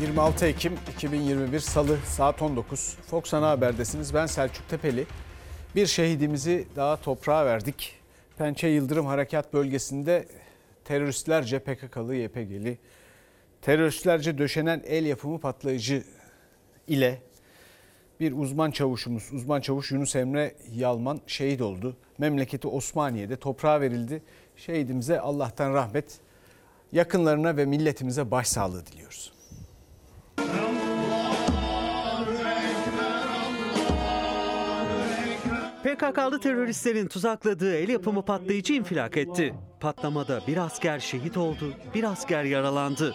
26 Ekim 2021 Salı saat 19. Fox Ana Haber'desiniz. Ben Selçuk Tepeli. Bir şehidimizi daha toprağa verdik. Pençe Yıldırım Harekat Bölgesi'nde teröristlerce PKK'lı YPG'li teröristlerce döşenen el yapımı patlayıcı ile bir uzman çavuşumuz, uzman çavuş Yunus Emre Yalman şehit oldu. Memleketi Osmaniye'de toprağa verildi. Şehidimize Allah'tan rahmet, yakınlarına ve milletimize başsağlığı diliyoruz. PKK'lı teröristlerin tuzakladığı el yapımı patlayıcı infilak etti. Patlamada bir asker şehit oldu, bir asker yaralandı.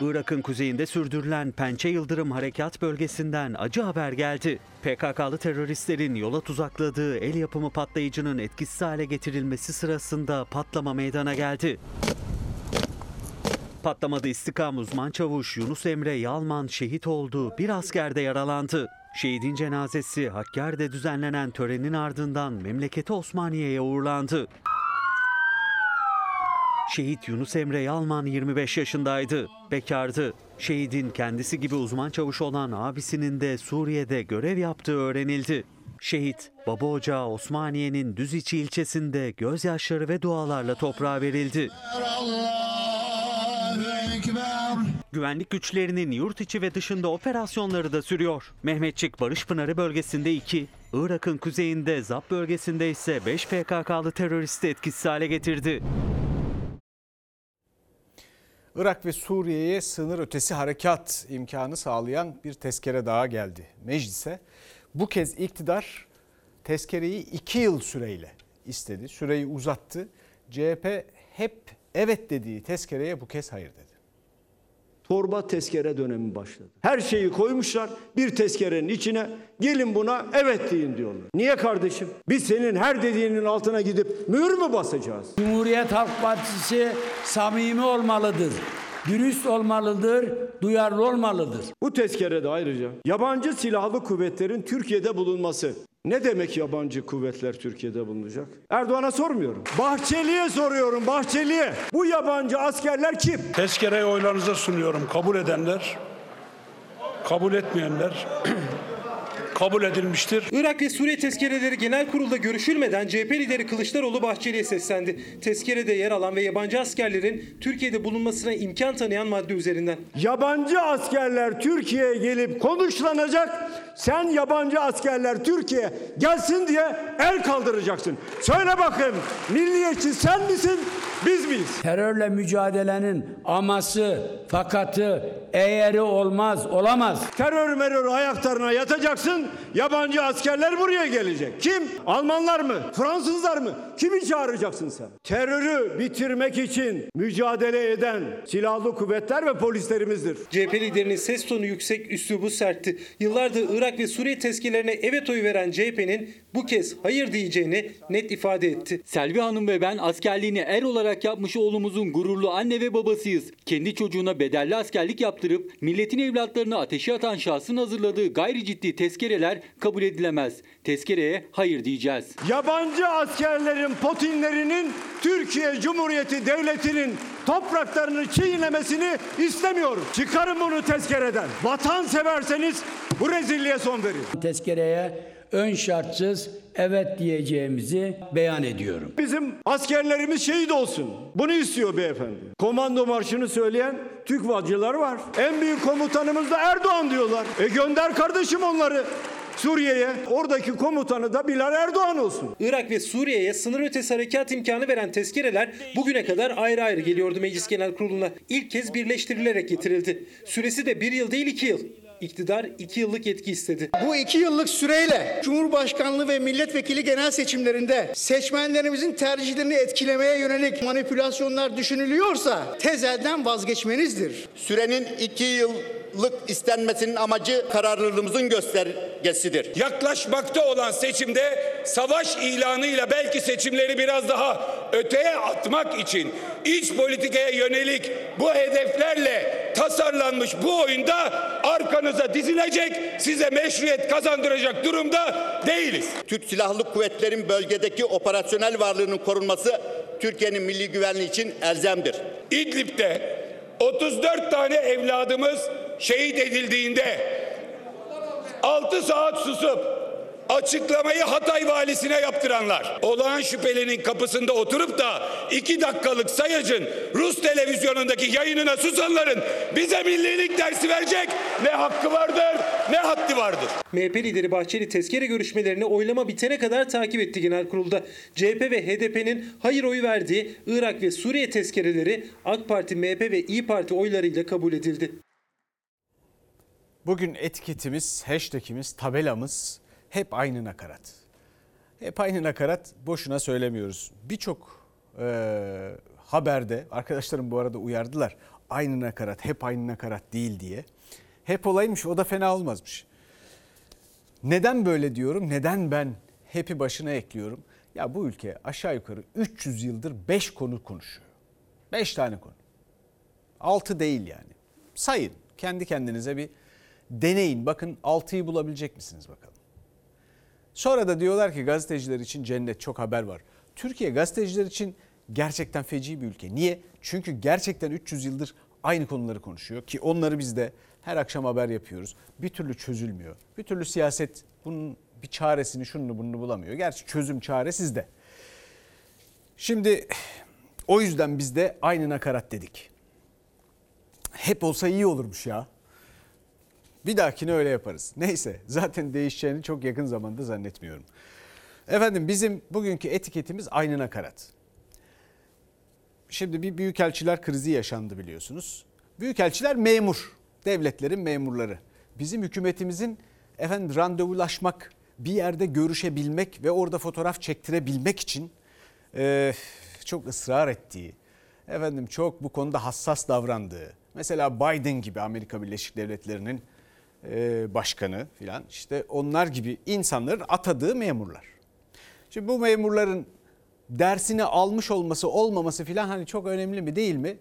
Irak'ın kuzeyinde sürdürülen Pençe Yıldırım Harekat Bölgesi'nden acı haber geldi. PKK'lı teröristlerin yola tuzakladığı el yapımı patlayıcının etkisiz hale getirilmesi sırasında patlama meydana geldi. Patlamada istikam uzman çavuş Yunus Emre Yalman şehit oldu, bir asker de yaralandı. Şehidin cenazesi Hakkari'de düzenlenen törenin ardından memleketi Osmaniye'ye uğurlandı. Şehit Yunus Emre Yalman 25 yaşındaydı. Bekardı. Şehidin kendisi gibi uzman çavuş olan abisinin de Suriye'de görev yaptığı öğrenildi. Şehit, baba ocağı Osmaniye'nin Düziçi ilçesinde gözyaşları ve dualarla toprağa verildi. Güvenlik güçlerinin yurt içi ve dışında operasyonları da sürüyor. Mehmetçik Barış Pınarı bölgesinde 2, Irak'ın kuzeyinde Zap bölgesinde ise 5 PKK'lı teröristi etkisiz hale getirdi. Irak ve Suriye'ye sınır ötesi harekat imkanı sağlayan bir tezkere daha geldi meclise. Bu kez iktidar tezkereyi iki yıl süreyle istedi. Süreyi uzattı. CHP hep evet dediği tezkereye bu kez hayır dedi. Torba tezkere dönemi başladı. Her şeyi koymuşlar bir tezkerenin içine. Gelin buna evet deyin diyorlar. Niye kardeşim? Biz senin her dediğinin altına gidip mühür mü basacağız? Cumhuriyet Halk Partisi samimi olmalıdır. Dürüst olmalıdır, duyarlı olmalıdır. Bu tezkerede ayrıca yabancı silahlı kuvvetlerin Türkiye'de bulunması. Ne demek yabancı kuvvetler Türkiye'de bulunacak? Erdoğan'a sormuyorum. Bahçeli'ye soruyorum, Bahçeli'ye. Bu yabancı askerler kim? Tezkereyi oylarınıza sunuyorum. Kabul edenler, kabul etmeyenler kabul edilmiştir. Irak ve Suriye tezkereleri genel kurulda görüşülmeden CHP lideri Kılıçdaroğlu Bahçeli'ye seslendi. Tezkerede yer alan ve yabancı askerlerin Türkiye'de bulunmasına imkan tanıyan madde üzerinden. Yabancı askerler Türkiye'ye gelip konuşlanacak. Sen yabancı askerler Türkiye gelsin diye el kaldıracaksın. Söyle bakın milliyetçi sen misin biz miyiz? Terörle mücadelenin aması, fakatı, eğeri olmaz, olamaz. Terör merör ayaklarına yatacaksın. Yabancı askerler buraya gelecek. Kim? Almanlar mı? Fransızlar mı? Kimi çağıracaksın sen? Terörü bitirmek için mücadele eden silahlı kuvvetler ve polislerimizdir. CHP liderinin ses tonu yüksek, üslubu sertti. Yıllardır Irak ve Suriye tezkerelerine evet oyu veren CHP'nin bu kez hayır diyeceğini net ifade etti. Selvi Hanım ve ben askerliğini er olarak yapmış oğlumuzun gururlu anne ve babasıyız. Kendi çocuğuna bedelli askerlik yaptırıp milletin evlatlarını ateşe atan şahsın hazırladığı gayri ciddi tezkereler kabul edilemez. Tezkereye hayır diyeceğiz. Yabancı askerlerin potinlerinin Türkiye Cumhuriyeti Devleti'nin topraklarını çiğnemesini istemiyorum. Çıkarın bunu tezkereden. Vatan severseniz bu rezilliğe son verin. Tezkereye ön şartsız evet diyeceğimizi beyan ediyorum. Bizim askerlerimiz şehit olsun. Bunu istiyor beyefendi. Komando marşını söyleyen TÜKVA'cılar var. En büyük komutanımız da Erdoğan diyorlar. E gönder kardeşim onları. Suriye'ye oradaki komutanı da Bilal Erdoğan olsun. Irak ve Suriye'ye sınır ötesi harekat imkanı veren tezkereler bugüne kadar ayrı ayrı geliyordu Meclis Genel Kurulu'na. İlk kez birleştirilerek getirildi. Süresi de bir yıl değil iki yıl. İktidar iki yıllık yetki istedi. Bu iki yıllık süreyle Cumhurbaşkanlığı ve milletvekili genel seçimlerinde seçmenlerimizin tercihlerini etkilemeye yönelik manipülasyonlar düşünülüyorsa tezelden vazgeçmenizdir. Sürenin iki yıllık istenmesinin amacı kararlılığımızın göstergesidir. Yaklaşmakta olan seçimde savaş ilanıyla belki seçimleri biraz daha öteye atmak için iç politikaya yönelik bu hedeflerle tasarlanmış bu oyunda arkanıza dizilecek, size meşruiyet kazandıracak durumda değiliz. Türk Silahlı Kuvvetleri'nin bölgedeki operasyonel varlığının korunması Türkiye'nin milli güvenliği için elzemdir. İdlib'de 34 tane evladımız şehit edildiğinde 6 saat susup açıklamayı Hatay valisine yaptıranlar. Olağan şüphelinin kapısında oturup da 2 dakikalık sayacın Rus televizyonundaki yayınına susanların bize millilik dersi verecek ne hakkı vardır ne haddi vardır. MHP lideri Bahçeli tezkere görüşmelerini oylama bitene kadar takip etti genel kurulda. CHP ve HDP'nin hayır oyu verdiği Irak ve Suriye tezkereleri AK Parti, MHP ve İyi Parti oylarıyla kabul edildi. Bugün etiketimiz, hashtagimiz, tabelamız hep aynı nakarat. Hep aynı nakarat boşuna söylemiyoruz. Birçok e, haberde arkadaşlarım bu arada uyardılar. Aynı nakarat, hep aynı nakarat değil diye. Hep olaymış o da fena olmazmış. Neden böyle diyorum? Neden ben hepi başına ekliyorum? Ya bu ülke aşağı yukarı 300 yıldır 5 konu konuşuyor. 5 tane konu. 6 değil yani. Sayın kendi kendinize bir deneyin. Bakın 6'yı bulabilecek misiniz bakalım. Sonra da diyorlar ki gazeteciler için cennet çok haber var. Türkiye gazeteciler için gerçekten feci bir ülke. Niye? Çünkü gerçekten 300 yıldır aynı konuları konuşuyor ki onları biz de her akşam haber yapıyoruz. Bir türlü çözülmüyor. Bir türlü siyaset bunun bir çaresini şunu bunu bulamıyor. Gerçi çözüm çare sizde. Şimdi o yüzden biz de aynı nakarat dedik. Hep olsa iyi olurmuş ya. Bir dahakine öyle yaparız. Neyse zaten değişeceğini çok yakın zamanda zannetmiyorum. Efendim bizim bugünkü etiketimiz aynı nakarat. Şimdi bir büyükelçiler krizi yaşandı biliyorsunuz. Büyükelçiler memur, devletlerin memurları. Bizim hükümetimizin efendim randevulaşmak, bir yerde görüşebilmek ve orada fotoğraf çektirebilmek için e, çok ısrar ettiği, efendim çok bu konuda hassas davrandığı, mesela Biden gibi Amerika Birleşik Devletleri'nin e, başkanı filan işte onlar gibi insanların atadığı memurlar. Şimdi bu memurların dersini almış olması olmaması filan hani çok önemli mi değil mi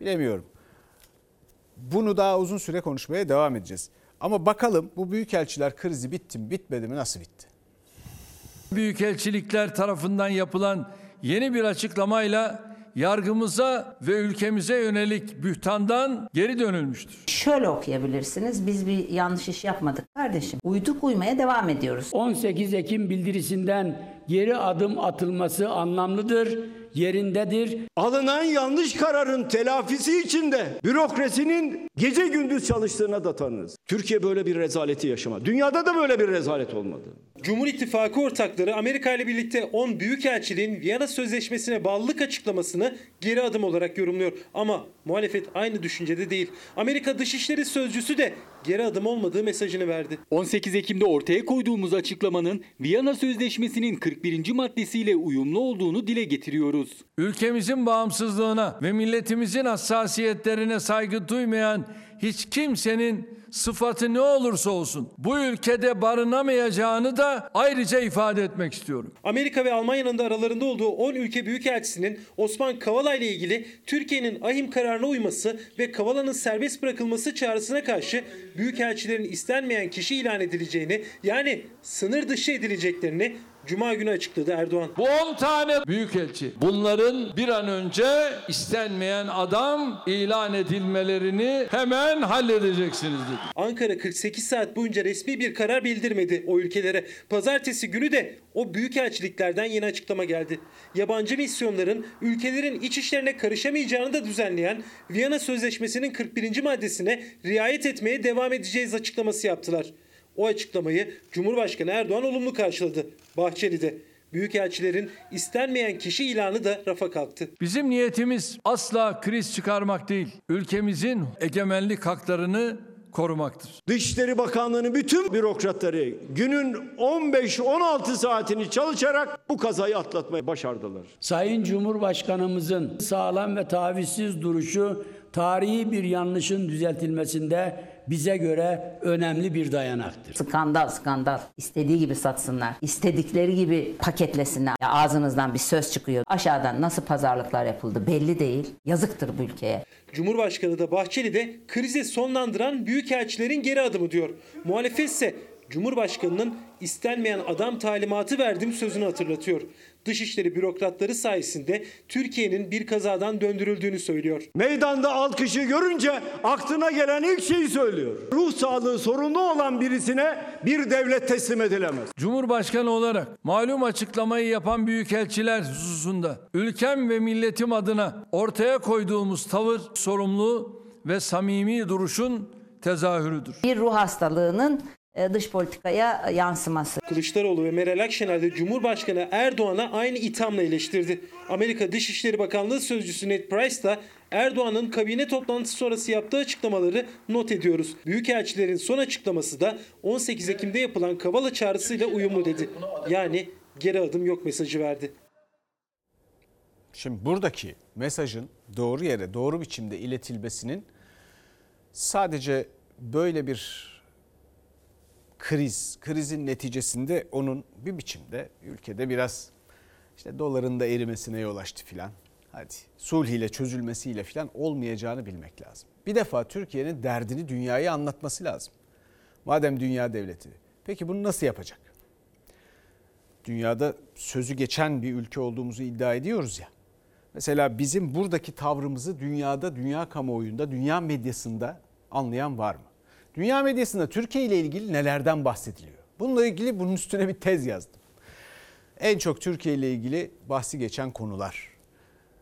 bilemiyorum. Bunu daha uzun süre konuşmaya devam edeceğiz. Ama bakalım bu büyükelçiler krizi bitti mi bitmedi mi nasıl bitti? Büyükelçilikler tarafından yapılan yeni bir açıklamayla yargımıza ve ülkemize yönelik bühtandan geri dönülmüştür. Şöyle okuyabilirsiniz. Biz bir yanlış iş yapmadık kardeşim. Uyduk uymaya devam ediyoruz. 18 Ekim bildirisinden geri adım atılması anlamlıdır, yerindedir. Alınan yanlış kararın telafisi için de bürokrasinin gece gündüz çalıştığına da tanırız. Türkiye böyle bir rezaleti yaşamadı. Dünyada da böyle bir rezalet olmadı. Cumhur İttifakı ortakları Amerika ile birlikte 10 büyükelçiliğin Viyana Sözleşmesi'ne bağlılık açıklamasını geri adım olarak yorumluyor. Ama muhalefet aynı düşüncede değil. Amerika Dışişleri Sözcüsü de geri adım olmadığı mesajını verdi. 18 Ekim'de ortaya koyduğumuz açıklamanın Viyana Sözleşmesi'nin 41. maddesiyle uyumlu olduğunu dile getiriyoruz. Ülkemizin bağımsızlığına ve milletimizin hassasiyetlerine saygı duymayan hiç kimsenin sıfatı ne olursa olsun bu ülkede barınamayacağını da ayrıca ifade etmek istiyorum. Amerika ve Almanya'nın da aralarında olduğu 10 ülke büyükelçisinin Osman Kavala ile ilgili Türkiye'nin ahim kararına uyması ve Kavala'nın serbest bırakılması çağrısına karşı büyükelçilerin istenmeyen kişi ilan edileceğini yani sınır dışı edileceklerini Cuma günü açıkladı Erdoğan. Bu 10 tane büyükelçi bunların bir an önce istenmeyen adam ilan edilmelerini hemen halledeceksiniz dedi. Ankara 48 saat boyunca resmi bir karar bildirmedi o ülkelere. Pazartesi günü de o büyükelçiliklerden yeni açıklama geldi. Yabancı misyonların ülkelerin iç işlerine karışamayacağını da düzenleyen Viyana Sözleşmesi'nin 41. maddesine riayet etmeye devam edeceğiz açıklaması yaptılar. O açıklamayı Cumhurbaşkanı Erdoğan olumlu karşıladı. Bahçeli de. Büyükelçilerin istenmeyen kişi ilanı da rafa kalktı. Bizim niyetimiz asla kriz çıkarmak değil. Ülkemizin egemenlik haklarını korumaktır. Dışişleri Bakanlığı'nın bütün bürokratları günün 15-16 saatini çalışarak bu kazayı atlatmayı başardılar. Sayın Cumhurbaşkanımızın sağlam ve tavizsiz duruşu tarihi bir yanlışın düzeltilmesinde bize göre önemli bir dayanaktır. Skandal skandal. İstediği gibi satsınlar. İstedikleri gibi paketlesinler. Ya ağzınızdan bir söz çıkıyor. Aşağıdan nasıl pazarlıklar yapıldı belli değil. Yazıktır bu ülkeye. Cumhurbaşkanı da Bahçeli de krizi sonlandıran büyükelçilerin geri adımı diyor. Muhalefet ise Cumhurbaşkanının istenmeyen adam talimatı verdiğim sözünü hatırlatıyor. Dışişleri bürokratları sayesinde Türkiye'nin bir kazadan döndürüldüğünü söylüyor. Meydanda alkışı görünce aklına gelen ilk şeyi söylüyor. Ruh sağlığı sorunlu olan birisine bir devlet teslim edilemez. Cumhurbaşkanı olarak malum açıklamayı yapan büyükelçiler hususunda ülkem ve milletim adına ortaya koyduğumuz tavır sorumlu ve samimi duruşun tezahürüdür. Bir ruh hastalığının dış politikaya yansıması. Kılıçdaroğlu ve Meral Akşener de Cumhurbaşkanı Erdoğan'a aynı ithamla eleştirdi. Amerika Dışişleri Bakanlığı Sözcüsü Ned Price da Erdoğan'ın kabine toplantısı sonrası yaptığı açıklamaları not ediyoruz. Büyükelçilerin son açıklaması da 18 Ekim'de yapılan Kavala çağrısıyla uyumlu dedi. Yani geri adım yok mesajı verdi. Şimdi buradaki mesajın doğru yere doğru biçimde iletilmesinin sadece böyle bir kriz, krizin neticesinde onun bir biçimde ülkede biraz işte doların da erimesine yol açtı filan. Hadi sulh ile çözülmesiyle filan olmayacağını bilmek lazım. Bir defa Türkiye'nin derdini dünyaya anlatması lazım. Madem dünya devleti. Peki bunu nasıl yapacak? Dünyada sözü geçen bir ülke olduğumuzu iddia ediyoruz ya. Mesela bizim buradaki tavrımızı dünyada, dünya kamuoyunda, dünya medyasında anlayan var mı? Dünya medyasında Türkiye ile ilgili nelerden bahsediliyor? Bununla ilgili bunun üstüne bir tez yazdım. En çok Türkiye ile ilgili bahsi geçen konular.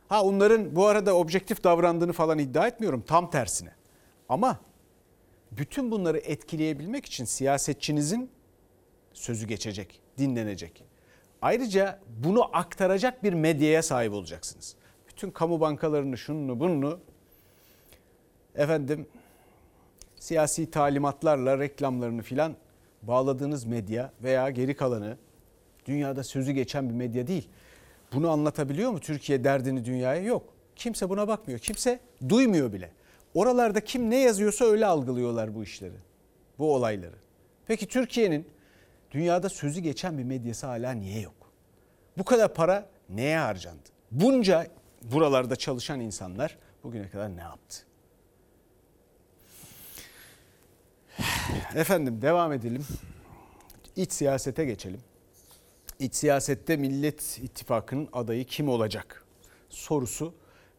Ha onların bu arada objektif davrandığını falan iddia etmiyorum. Tam tersine. Ama bütün bunları etkileyebilmek için siyasetçinizin sözü geçecek, dinlenecek. Ayrıca bunu aktaracak bir medyaya sahip olacaksınız. Bütün kamu bankalarını, şununu, bununu efendim siyasi talimatlarla reklamlarını filan bağladığınız medya veya geri kalanı dünyada sözü geçen bir medya değil. Bunu anlatabiliyor mu Türkiye derdini dünyaya? Yok. Kimse buna bakmıyor. Kimse duymuyor bile. Oralarda kim ne yazıyorsa öyle algılıyorlar bu işleri. Bu olayları. Peki Türkiye'nin dünyada sözü geçen bir medyası hala niye yok? Bu kadar para neye harcandı? Bunca buralarda çalışan insanlar bugüne kadar ne yaptı? Efendim devam edelim. İç siyasete geçelim. İç siyasette Millet İttifakı'nın adayı kim olacak? Sorusu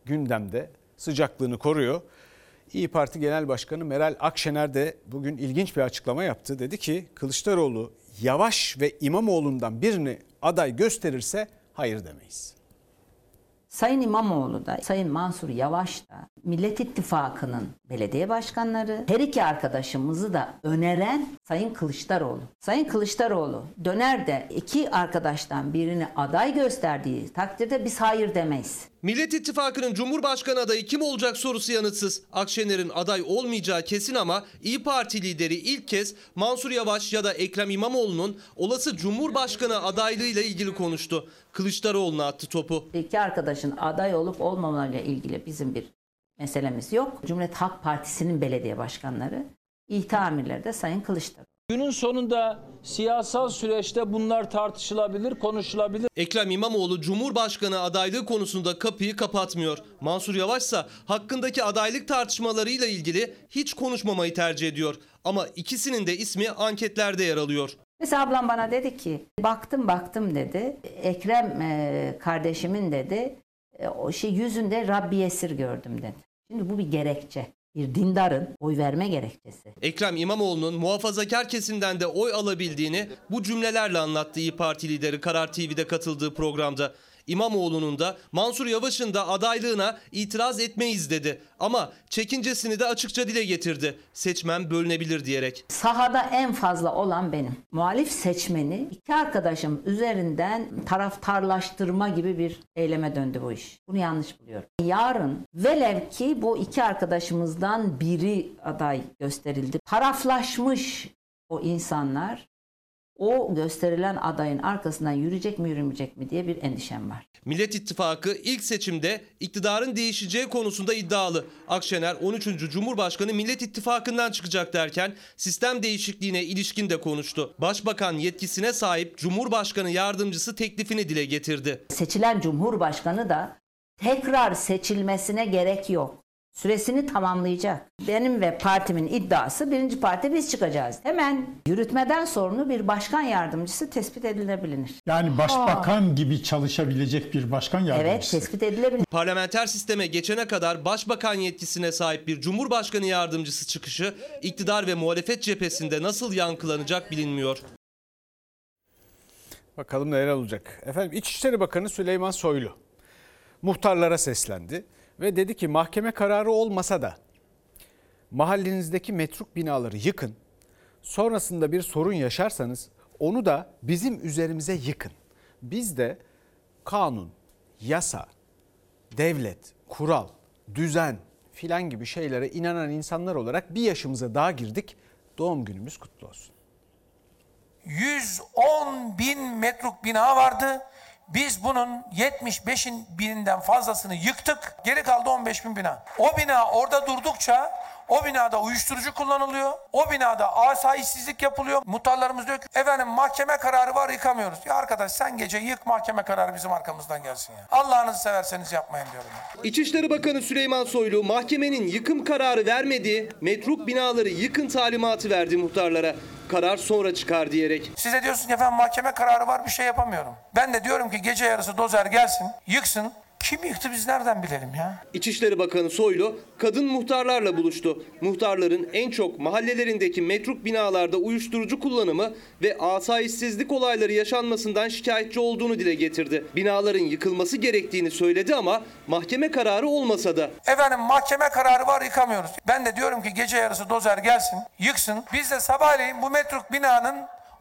gündemde sıcaklığını koruyor. İyi Parti Genel Başkanı Meral Akşener de bugün ilginç bir açıklama yaptı. Dedi ki Kılıçdaroğlu Yavaş ve İmamoğlu'ndan birini aday gösterirse hayır demeyiz. Sayın İmamoğlu da, Sayın Mansur Yavaş da Millet İttifakı'nın belediye başkanları, her iki arkadaşımızı da öneren Sayın Kılıçdaroğlu. Sayın Kılıçdaroğlu döner de iki arkadaştan birini aday gösterdiği takdirde biz hayır demeyiz. Millet İttifakı'nın Cumhurbaşkanı adayı kim olacak sorusu yanıtsız. Akşener'in aday olmayacağı kesin ama İyi Parti lideri ilk kez Mansur Yavaş ya da Ekrem İmamoğlu'nun olası Cumhurbaşkanı adaylığıyla ilgili konuştu. Kılıçdaroğlu'na attı topu. İki arkadaşın aday olup olmamalarıyla ilgili bizim bir meselemiz yok. Cumhuriyet Halk Partisi'nin belediye başkanları, İHTA amirleri de Sayın Kılıçdaroğlu. Günün sonunda siyasal süreçte bunlar tartışılabilir, konuşulabilir. Ekrem İmamoğlu Cumhurbaşkanı adaylığı konusunda kapıyı kapatmıyor. Mansur Yavaş ise hakkındaki adaylık tartışmalarıyla ilgili hiç konuşmamayı tercih ediyor. Ama ikisinin de ismi anketlerde yer alıyor. Mesela ablam bana dedi ki baktım baktım dedi. Ekrem e, kardeşimin dedi e, o şey yüzünde Rabbi esir gördüm dedi. Şimdi bu bir gerekçe. Bir dindarın oy verme gerekçesi. Ekrem İmamoğlu'nun muhafazakar kesimden de oy alabildiğini bu cümlelerle anlattı İyi Parti lideri Karar TV'de katıldığı programda. İmamoğlu'nun da Mansur Yavaş'ın da adaylığına itiraz etmeyiz dedi. Ama çekincesini de açıkça dile getirdi. Seçmen bölünebilir diyerek. Sahada en fazla olan benim. Muhalif seçmeni iki arkadaşım üzerinden taraftarlaştırma gibi bir eyleme döndü bu iş. Bunu yanlış buluyorum. Yarın velev ki bu iki arkadaşımızdan biri aday gösterildi. Taraflaşmış o insanlar o gösterilen adayın arkasından yürüyecek mi yürümeyecek mi diye bir endişem var. Millet İttifakı ilk seçimde iktidarın değişeceği konusunda iddialı. Akşener 13. Cumhurbaşkanı Millet İttifakı'ndan çıkacak derken sistem değişikliğine ilişkin de konuştu. Başbakan yetkisine sahip Cumhurbaşkanı yardımcısı teklifini dile getirdi. Seçilen Cumhurbaşkanı da tekrar seçilmesine gerek yok. Süresini tamamlayacak. Benim ve partimin iddiası birinci parti biz çıkacağız. Hemen yürütmeden sorumlu bir başkan yardımcısı tespit edilebilir. Yani başbakan gibi çalışabilecek bir başkan Evet yardımcısı. tespit edilebilir. Parlamenter sisteme geçene kadar başbakan yetkisine sahip bir cumhurbaşkanı yardımcısı çıkışı iktidar ve muhalefet cephesinde nasıl yankılanacak bilinmiyor. Bakalım neler olacak. Efendim İçişleri Bakanı Süleyman Soylu muhtarlara seslendi ve dedi ki mahkeme kararı olmasa da mahallenizdeki metruk binaları yıkın. Sonrasında bir sorun yaşarsanız onu da bizim üzerimize yıkın. Biz de kanun, yasa, devlet, kural, düzen filan gibi şeylere inanan insanlar olarak bir yaşımıza daha girdik. Doğum günümüz kutlu olsun. 110 bin metruk bina vardı. Biz bunun 75 bininden fazlasını yıktık. Geri kaldı 15 bin bina. O bina orada durdukça o binada uyuşturucu kullanılıyor. O binada asayişsizlik yapılıyor. Muhtarlarımız diyor ki efendim mahkeme kararı var yıkamıyoruz. Ya arkadaş sen gece yık mahkeme kararı bizim arkamızdan gelsin ya. Allah'ınızı severseniz yapmayın diyorum. ya. İçişleri Bakanı Süleyman Soylu mahkemenin yıkım kararı vermediği metruk binaları yıkın talimatı verdi muhtarlara. Karar sonra çıkar diyerek. Size diyorsun ki efendim mahkeme kararı var bir şey yapamıyorum. Ben de diyorum ki gece yarısı dozer gelsin yıksın. Kim yıktı biz nereden bilelim ya? İçişleri Bakanı Soylu kadın muhtarlarla buluştu. Muhtarların en çok mahallelerindeki metruk binalarda uyuşturucu kullanımı ve asayişsizlik olayları yaşanmasından şikayetçi olduğunu dile getirdi. Binaların yıkılması gerektiğini söyledi ama mahkeme kararı olmasa da. Efendim mahkeme kararı var yıkamıyoruz. Ben de diyorum ki gece yarısı dozer gelsin yıksın. Biz de sabahleyin bu metruk binanın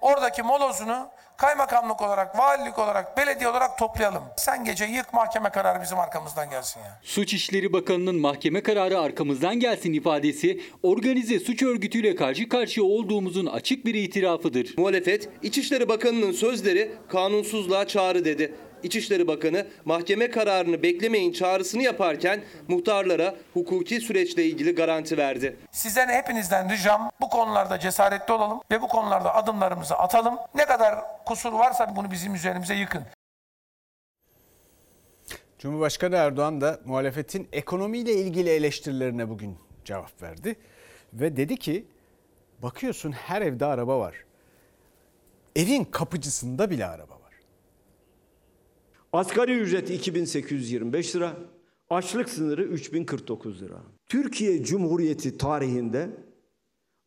oradaki molozunu kaymakamlık olarak, valilik olarak, belediye olarak toplayalım. Sen gece yık mahkeme kararı bizim arkamızdan gelsin ya. Suç İşleri Bakanı'nın mahkeme kararı arkamızdan gelsin ifadesi organize suç örgütüyle karşı karşıya olduğumuzun açık bir itirafıdır. Muhalefet İçişleri Bakanı'nın sözleri kanunsuzluğa çağrı dedi. İçişleri Bakanı mahkeme kararını beklemeyin çağrısını yaparken muhtarlara hukuki süreçle ilgili garanti verdi. Sizden hepinizden ricam bu konularda cesaretli olalım ve bu konularda adımlarımızı atalım. Ne kadar kusur varsa bunu bizim üzerimize yıkın. Cumhurbaşkanı Erdoğan da muhalefetin ekonomiyle ilgili eleştirilerine bugün cevap verdi. Ve dedi ki bakıyorsun her evde araba var. Evin kapıcısında bile araba. Asgari ücret 2825 lira, açlık sınırı 3049 lira. Türkiye Cumhuriyeti tarihinde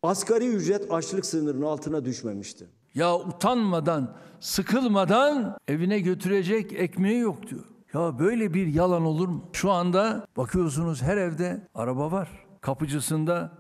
asgari ücret açlık sınırının altına düşmemişti. Ya utanmadan, sıkılmadan evine götürecek ekmeği yok diyor. Ya böyle bir yalan olur mu? Şu anda bakıyorsunuz her evde araba var. Kapıcısında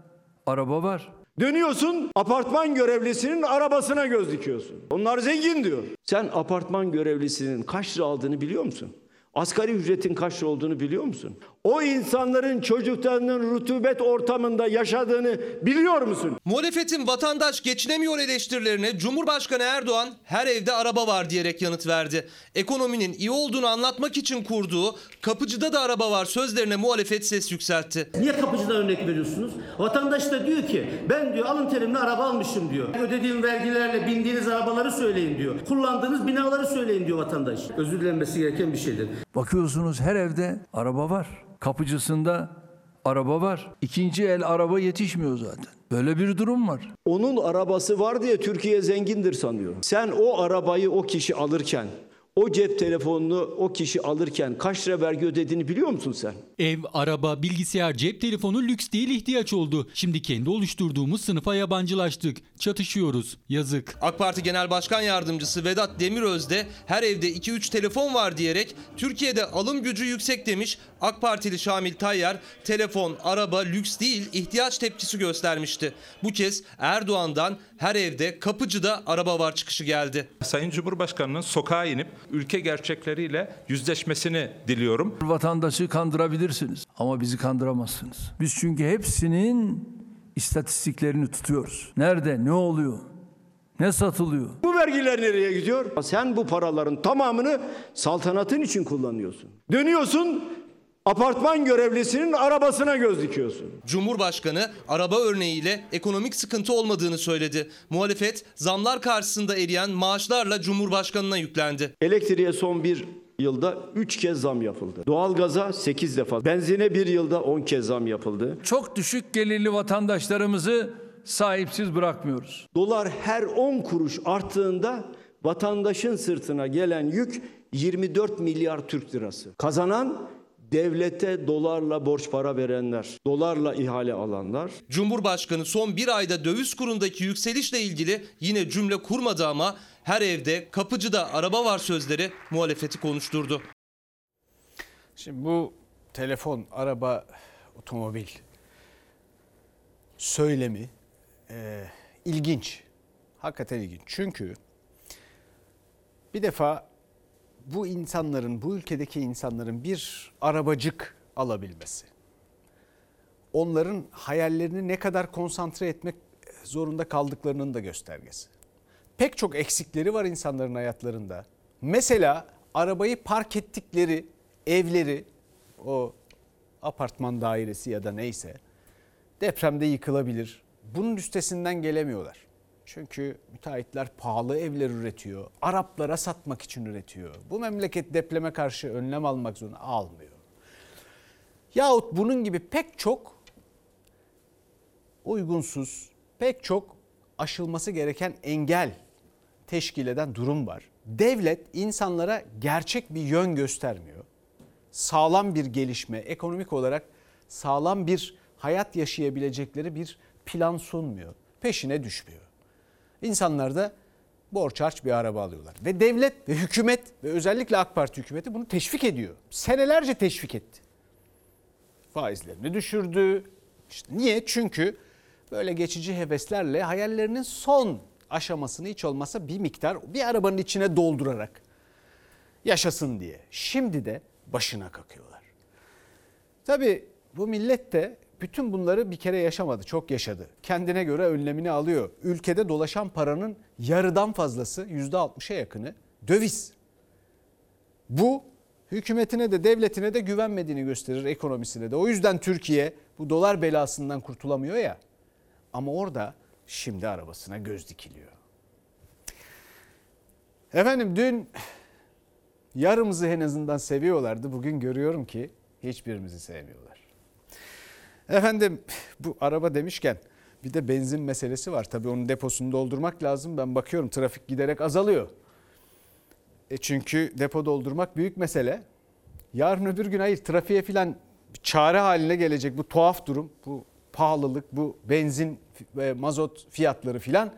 araba var. Dönüyorsun apartman görevlisinin arabasına göz dikiyorsun. Onlar zengin diyor. Sen apartman görevlisinin kaç lira aldığını biliyor musun? Asgari ücretin kaç lira olduğunu biliyor musun? O insanların çocuklarının rutubet ortamında yaşadığını biliyor musun? Muhalefetin vatandaş geçinemiyor eleştirilerine Cumhurbaşkanı Erdoğan her evde araba var diyerek yanıt verdi. Ekonominin iyi olduğunu anlatmak için kurduğu kapıcıda da araba var sözlerine muhalefet ses yükseltti. Niye kapıcıdan örnek veriyorsunuz? Vatandaş da diyor ki ben diyor alın terimle araba almışım diyor. Ödediğim vergilerle bindiğiniz arabaları söyleyin diyor. Kullandığınız binaları söyleyin diyor vatandaş. Özür dilenmesi gereken bir şeydir. Bakıyorsunuz her evde araba var. Kapıcısında araba var. İkinci el araba yetişmiyor zaten. Böyle bir durum var. Onun arabası var diye Türkiye zengindir sanıyor. Sen o arabayı o kişi alırken, o cep telefonunu o kişi alırken kaç lira vergi ödediğini biliyor musun sen? Ev, araba, bilgisayar, cep telefonu lüks değil ihtiyaç oldu. Şimdi kendi oluşturduğumuz sınıfa yabancılaştık. Çatışıyoruz. Yazık. AK Parti Genel Başkan Yardımcısı Vedat Demiröz de her evde 2-3 telefon var diyerek Türkiye'de alım gücü yüksek demiş. AK Partili Şamil Tayyar telefon, araba lüks değil ihtiyaç tepkisi göstermişti. Bu kez Erdoğan'dan her evde kapıcıda araba var çıkışı geldi. Sayın Cumhurbaşkanı'nın sokağa inip ülke gerçekleriyle yüzleşmesini diliyorum. Vatandaşı kandırabilirsiniz ama bizi kandıramazsınız. Biz çünkü hepsinin istatistiklerini tutuyoruz. Nerede, ne oluyor, ne satılıyor? Bu vergiler nereye gidiyor? Sen bu paraların tamamını saltanatın için kullanıyorsun. Dönüyorsun apartman görevlisinin arabasına göz dikiyorsun. Cumhurbaşkanı araba örneğiyle ekonomik sıkıntı olmadığını söyledi. Muhalefet zamlar karşısında eriyen maaşlarla Cumhurbaşkanına yüklendi. Elektriğe son bir yılda 3 kez zam yapıldı. Doğalgaza 8 defa, benzine bir yılda 10 kez zam yapıldı. Çok düşük gelirli vatandaşlarımızı sahipsiz bırakmıyoruz. Dolar her 10 kuruş arttığında vatandaşın sırtına gelen yük 24 milyar Türk lirası. Kazanan devlete dolarla borç para verenler, dolarla ihale alanlar. Cumhurbaşkanı son bir ayda döviz kurundaki yükselişle ilgili yine cümle kurmadı ama her evde kapıcıda araba var sözleri muhalefeti konuşturdu. Şimdi bu telefon, araba, otomobil söylemi e, ilginç. Hakikaten ilginç. Çünkü bir defa bu insanların, bu ülkedeki insanların bir arabacık alabilmesi, onların hayallerini ne kadar konsantre etmek zorunda kaldıklarının da göstergesi. Pek çok eksikleri var insanların hayatlarında. Mesela arabayı park ettikleri evleri, o apartman dairesi ya da neyse depremde yıkılabilir. Bunun üstesinden gelemiyorlar. Çünkü müteahhitler pahalı evler üretiyor. Araplara satmak için üretiyor. Bu memleket depreme karşı önlem almak zorunda almıyor. Yahut bunun gibi pek çok uygunsuz, pek çok aşılması gereken engel teşkil eden durum var. Devlet insanlara gerçek bir yön göstermiyor. Sağlam bir gelişme, ekonomik olarak sağlam bir hayat yaşayabilecekleri bir plan sunmuyor. Peşine düşmüyor. İnsanlar da borç harç bir araba alıyorlar. Ve devlet ve hükümet ve özellikle AK Parti hükümeti bunu teşvik ediyor. Senelerce teşvik etti. Faizlerini düşürdü. İşte niye? Çünkü böyle geçici heveslerle hayallerinin son aşamasını hiç olmasa bir miktar bir arabanın içine doldurarak yaşasın diye. Şimdi de başına kakıyorlar. Tabii bu millet de bütün bunları bir kere yaşamadı, çok yaşadı. Kendine göre önlemini alıyor. Ülkede dolaşan paranın yarıdan fazlası, %60'a yakını döviz. Bu hükümetine de devletine de güvenmediğini gösterir ekonomisine de. O yüzden Türkiye bu dolar belasından kurtulamıyor ya. Ama orada şimdi arabasına göz dikiliyor. Efendim dün yarımızı en azından seviyorlardı. Bugün görüyorum ki hiçbirimizi sevmiyorlar. Efendim bu araba demişken bir de benzin meselesi var. Tabii onun deposunu doldurmak lazım. Ben bakıyorum trafik giderek azalıyor. E çünkü depo doldurmak büyük mesele. Yarın öbür gün hayır trafiğe filan çare haline gelecek bu tuhaf durum. Bu pahalılık, bu benzin ve mazot fiyatları filan.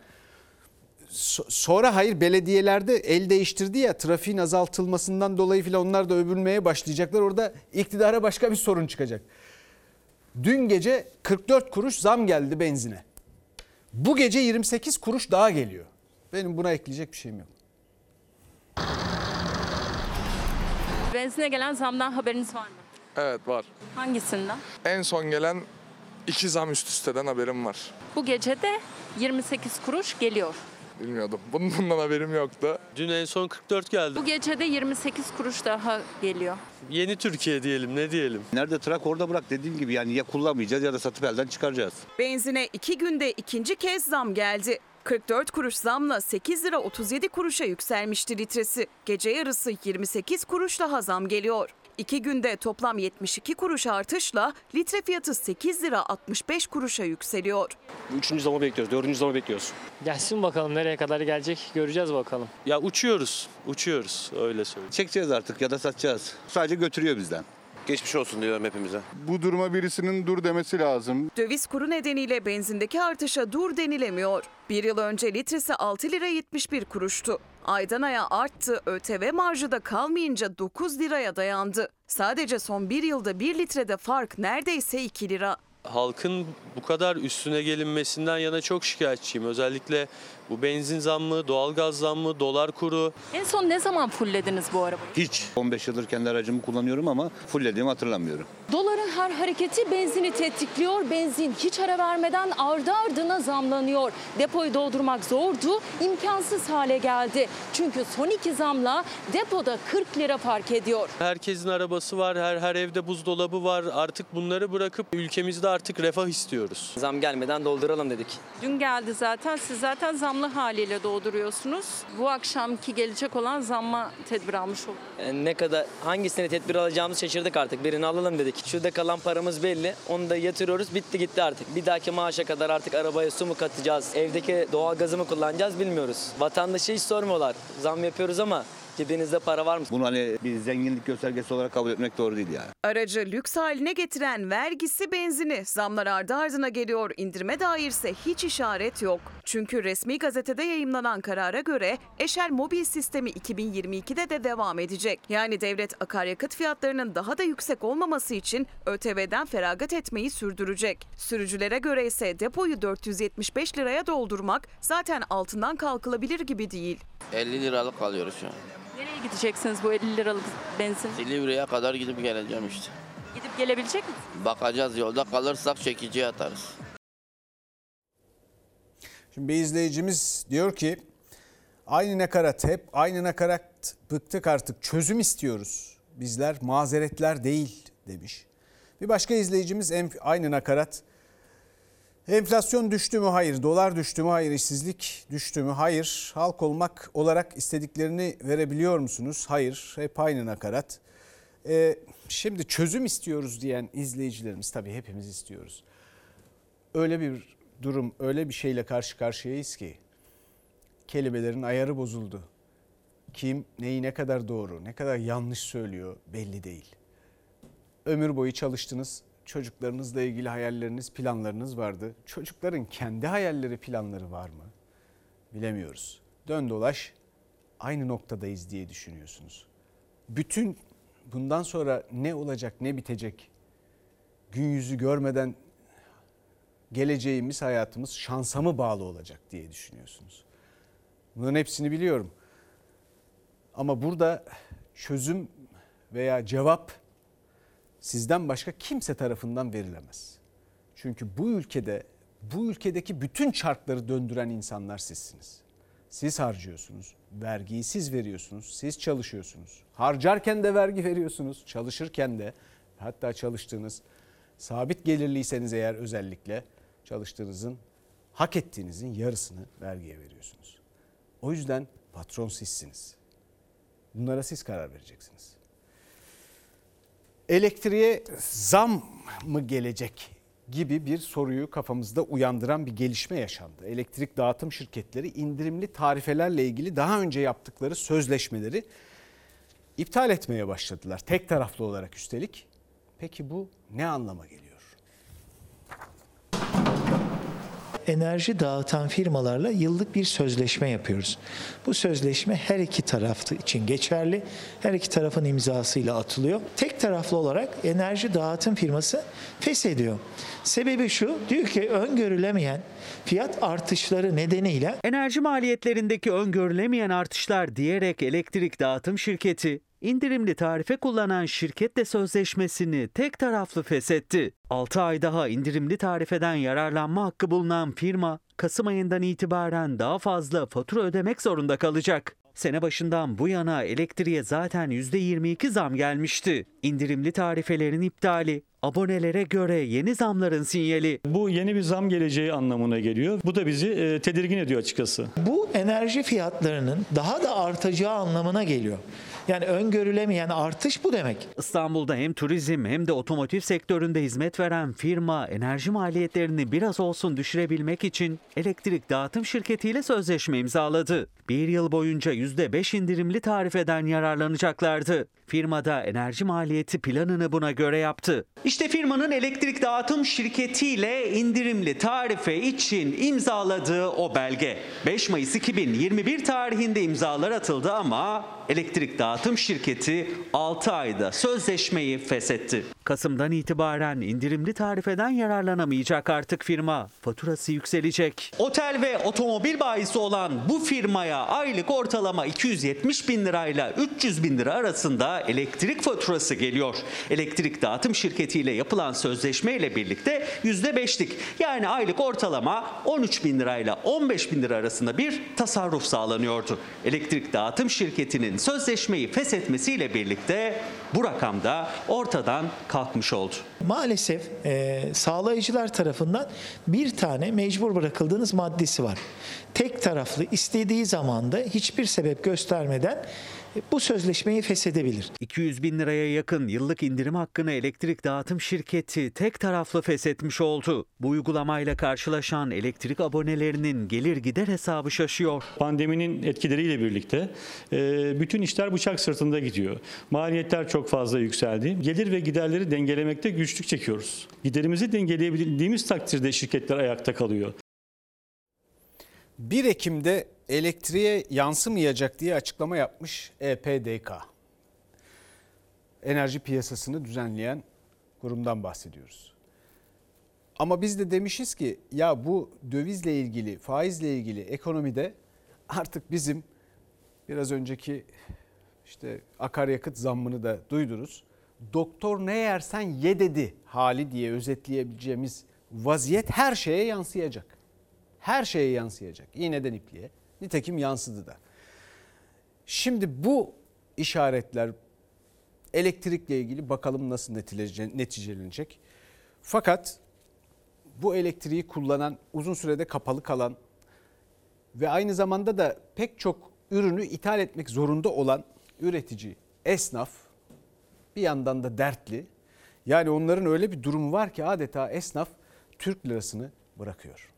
Sonra hayır belediyelerde el değiştirdi ya trafiğin azaltılmasından dolayı filan onlar da övülmeye başlayacaklar. Orada iktidara başka bir sorun çıkacak. Dün gece 44 kuruş zam geldi benzine. Bu gece 28 kuruş daha geliyor. Benim buna ekleyecek bir şeyim yok. Benzine gelen zamdan haberiniz var mı? Evet var. Hangisinden? En son gelen iki zam üst üsteden haberim var. Bu gece de 28 kuruş geliyor. Bilmiyordum. Bunun bundan haberim yoktu. Dün en son 44 geldi. Bu gece de 28 kuruş daha geliyor. Yeni Türkiye diyelim ne diyelim. Nerede trak orada bırak dediğim gibi yani ya kullanmayacağız ya da satıp elden çıkaracağız. Benzine iki günde ikinci kez zam geldi. 44 kuruş zamla 8 lira 37 kuruşa yükselmişti litresi. Gece yarısı 28 kuruş daha zam geliyor. İki günde toplam 72 kuruş artışla litre fiyatı 8 lira 65 kuruşa yükseliyor. Üçüncü zamı bekliyoruz, dördüncü zamı bekliyoruz. Gelsin bakalım nereye kadar gelecek göreceğiz bakalım. Ya uçuyoruz, uçuyoruz öyle söyleyeyim. Çekeceğiz artık ya da satacağız. Sadece götürüyor bizden. Geçmiş olsun diyorum hepimize. Bu duruma birisinin dur demesi lazım. Döviz kuru nedeniyle benzindeki artışa dur denilemiyor. Bir yıl önce litresi 6 lira 71 kuruştu. Aydan aya arttı, ÖTV marjı da kalmayınca 9 liraya dayandı. Sadece son bir yılda 1 litrede fark neredeyse 2 lira. Halkın bu kadar üstüne gelinmesinden yana çok şikayetçiyim. Özellikle bu benzin zammı, doğalgaz zammı, dolar kuru. En son ne zaman fulllediniz bu arabayı? Hiç. 15 yıldır kendi aracımı kullanıyorum ama fullediğimi hatırlamıyorum. Doların her hareketi benzini tetikliyor. Benzin hiç ara vermeden ardı ardına zamlanıyor. Depoyu doldurmak zordu, imkansız hale geldi. Çünkü son iki zamla depoda 40 lira fark ediyor. Herkesin arabası var, her her evde buzdolabı var. Artık bunları bırakıp ülkemizde artık refah istiyoruz. Zam gelmeden dolduralım dedik. Dün geldi zaten. Siz zaten zamlı zamlı haliyle dolduruyorsunuz. Bu akşamki gelecek olan zamma tedbir almış olduk. Yani ne kadar hangisini tedbir alacağımızı şaşırdık artık. Birini alalım dedik. Şurada kalan paramız belli. Onu da yatırıyoruz. Bitti gitti artık. Bir dahaki maaşa kadar artık arabaya su mu katacağız? Evdeki doğalgazı mı kullanacağız bilmiyoruz. Vatandaşı hiç sormuyorlar. Zam yapıyoruz ama cebinizde para var mı? Bunu hani bir zenginlik göstergesi olarak kabul etmek doğru değil yani. Aracı lüks haline getiren vergisi benzini zamlar ardı ardına geliyor. İndirime dairse hiç işaret yok. Çünkü resmi gazetede yayımlanan karara göre Eşel mobil sistemi 2022'de de devam edecek. Yani devlet akaryakıt fiyatlarının daha da yüksek olmaması için ÖTV'den feragat etmeyi sürdürecek. Sürücülere göre ise depoyu 475 liraya doldurmak zaten altından kalkılabilir gibi değil. 50 liralık alıyoruz şu an. Nereye gideceksiniz bu 50 liralık benzin? Silivri'ye kadar gidip geleceğim işte. Gidip gelebilecek misiniz? Bakacağız yolda kalırsak çekiciye atarız. Şimdi bir izleyicimiz diyor ki aynı nakarat hep aynı nakarat bıktık artık çözüm istiyoruz. Bizler mazeretler değil demiş. Bir başka izleyicimiz aynı nakarat Enflasyon düştü mü? Hayır. Dolar düştü mü? Hayır. İşsizlik düştü mü? Hayır. Halk olmak olarak istediklerini verebiliyor musunuz? Hayır. Hep aynı nakarat. Ee, şimdi çözüm istiyoruz diyen izleyicilerimiz tabii hepimiz istiyoruz. Öyle bir durum, öyle bir şeyle karşı karşıyayız ki kelimelerin ayarı bozuldu. Kim neyi ne kadar doğru, ne kadar yanlış söylüyor belli değil. Ömür boyu çalıştınız, çocuklarınızla ilgili hayalleriniz, planlarınız vardı. Çocukların kendi hayalleri, planları var mı? Bilemiyoruz. Dön dolaş aynı noktadayız diye düşünüyorsunuz. Bütün bundan sonra ne olacak, ne bitecek? Gün yüzü görmeden geleceğimiz, hayatımız şansa mı bağlı olacak diye düşünüyorsunuz. Bunların hepsini biliyorum. Ama burada çözüm veya cevap sizden başka kimse tarafından verilemez. Çünkü bu ülkede bu ülkedeki bütün çarkları döndüren insanlar sizsiniz. Siz harcıyorsunuz, vergiyi siz veriyorsunuz, siz çalışıyorsunuz. Harcarken de vergi veriyorsunuz, çalışırken de hatta çalıştığınız sabit gelirliyseniz eğer özellikle çalıştığınızın hak ettiğinizin yarısını vergiye veriyorsunuz. O yüzden patron sizsiniz. Bunlara siz karar vereceksiniz. Elektriğe zam mı gelecek gibi bir soruyu kafamızda uyandıran bir gelişme yaşandı. Elektrik dağıtım şirketleri indirimli tarifelerle ilgili daha önce yaptıkları sözleşmeleri iptal etmeye başladılar. Tek taraflı olarak üstelik. Peki bu ne anlama geliyor? Enerji dağıtan firmalarla yıllık bir sözleşme yapıyoruz. Bu sözleşme her iki taraf için geçerli. Her iki tarafın imzasıyla atılıyor. Tek taraflı olarak enerji dağıtım firması feshediyor. Sebebi şu, diyor ki öngörülemeyen fiyat artışları nedeniyle Enerji maliyetlerindeki öngörülemeyen artışlar diyerek elektrik dağıtım şirketi indirimli tarife kullanan şirketle sözleşmesini tek taraflı feshetti. 6 ay daha indirimli tarifeden yararlanma hakkı bulunan firma Kasım ayından itibaren daha fazla fatura ödemek zorunda kalacak. Sene başından bu yana elektriğe zaten %22 zam gelmişti. İndirimli tarifelerin iptali abonelere göre yeni zamların sinyali. Bu yeni bir zam geleceği anlamına geliyor. Bu da bizi e, tedirgin ediyor açıkçası. bu enerji fiyatlarının daha da artacağı anlamına geliyor. Yani öngörülemeyen artış bu demek. İstanbul'da hem turizm hem de otomotiv sektöründe hizmet veren firma enerji maliyetlerini biraz olsun düşürebilmek için elektrik dağıtım şirketiyle sözleşme imzaladı. Bir yıl boyunca %5 indirimli tarifeden yararlanacaklardı. Firmada enerji maliyeti planını buna göre yaptı. İşte firmanın elektrik dağıtım şirketiyle indirimli tarife için imzaladığı o belge. 5 Mayıs 2021 tarihinde imzalar atıldı ama elektrik dağıtım şirketi 6 ayda sözleşmeyi feshetti. Kasım'dan itibaren indirimli tarifeden yararlanamayacak artık firma. Faturası yükselecek. Otel ve otomobil bayisi olan bu firmaya aylık ortalama 270 bin lirayla 300 bin lira arasında elektrik faturası geliyor. Elektrik dağıtım şirketiyle yapılan sözleşme ile birlikte %5'lik yani aylık ortalama 13 bin lirayla 15 bin lira arasında bir tasarruf sağlanıyordu. Elektrik dağıtım şirketinin sözleşmeyi feshetmesiyle birlikte bu rakam da ortadan kalkmış oldu. Maalesef e, sağlayıcılar tarafından bir tane mecbur bırakıldığınız maddesi var. Tek taraflı istediği zamanda hiçbir sebep göstermeden bu sözleşmeyi feshedebilir. 200 bin liraya yakın yıllık indirim hakkını elektrik dağıtım şirketi tek taraflı feshetmiş oldu. Bu uygulamayla karşılaşan elektrik abonelerinin gelir gider hesabı şaşıyor. Pandeminin etkileriyle birlikte e, bütün işler bıçak sırtında gidiyor. Maliyetler çok fazla yükseldi. Gelir ve giderleri dengelemekte güçlük çekiyoruz. Giderimizi dengeleyebildiğimiz takdirde şirketler ayakta kalıyor. 1 Ekim'de elektriğe yansımayacak diye açıklama yapmış EPDK. Enerji piyasasını düzenleyen kurumdan bahsediyoruz. Ama biz de demişiz ki ya bu dövizle ilgili, faizle ilgili ekonomide artık bizim biraz önceki işte akaryakıt zammını da duydunuz. Doktor ne yersen ye dedi hali diye özetleyebileceğimiz vaziyet her şeye yansıyacak. Her şeye yansıyacak. İğneden ipliğe. Nitekim yansıdı da. Şimdi bu işaretler elektrikle ilgili bakalım nasıl neticele- neticelenecek. Fakat bu elektriği kullanan, uzun sürede kapalı kalan ve aynı zamanda da pek çok ürünü ithal etmek zorunda olan üretici, esnaf bir yandan da dertli. Yani onların öyle bir durumu var ki adeta esnaf Türk lirasını bırakıyor.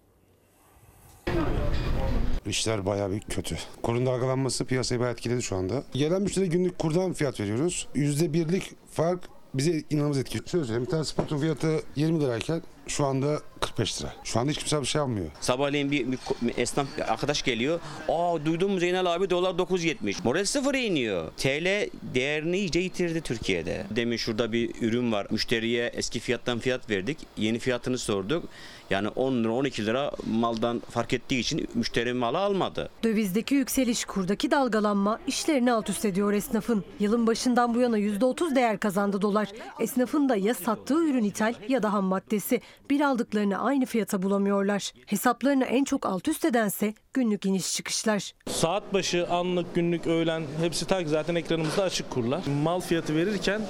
İşler bayağı bir kötü. Kurun dalgalanması piyasayı bayağı etkiledi şu anda. Gelen müşteri günlük kurdan fiyat veriyoruz. %1'lik fark bize inanılmaz etkiliyor. Şöyle söyleyeyim bir tane spotun fiyatı 20 lirayken şu anda 45 lira. Şu anda hiç kimse bir şey almıyor. Sabahleyin bir, bir bir esnaf arkadaş geliyor. Aa duydun mu Zeynel abi dolar 9.70. Moral sıfıra iniyor. TL değerini iyice yitirdi Türkiye'de. Demin şurada bir ürün var. Müşteriye eski fiyattan fiyat verdik. Yeni fiyatını sorduk. Yani 10 lira 12 lira maldan fark ettiği için müşteri malı almadı. Dövizdeki yükseliş, kurdaki dalgalanma işlerini alt üst ediyor esnafın. Yılın başından bu yana %30 değer kazandı dolar. Esnafın da ya sattığı ürün ithal ya da ham maddesi. Bir aldıklarını aynı fiyata bulamıyorlar. Hesaplarını en çok alt üst edense günlük iniş çıkışlar. Saat başı, anlık, günlük, öğlen hepsi tak zaten ekranımızda açık kurlar. Mal fiyatı verirken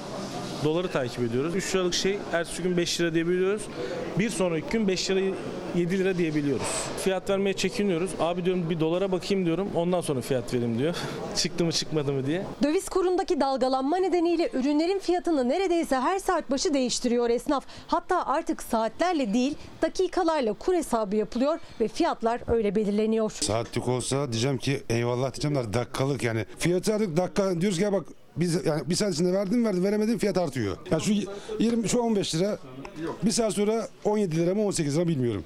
doları takip ediyoruz. 3 liralık şey ertesi gün 5 lira diyebiliyoruz. Bir sonraki gün 5 lira 7 lira diyebiliyoruz. Fiyat vermeye çekiniyoruz. Abi diyorum bir dolara bakayım diyorum. Ondan sonra fiyat vereyim diyor. Çıktı mı çıkmadı mı diye. Döviz kurundaki dalgalanma nedeniyle ürünlerin fiyatını neredeyse her saat başı değiştiriyor esnaf. Hatta artık saatlerle değil dakikalarla kur hesabı yapılıyor ve fiyatlar öyle belirleniyor. Saatlik olsa diyeceğim ki eyvallah diyeceğim de dakikalık yani. Fiyatı artık dakika diyoruz ki ya bak biz yani bir saat içinde verdim verdim veremedim fiyat artıyor. Yani şu 20 şu 15 lira bir saat sonra 17 lira mı 18 lira bilmiyorum.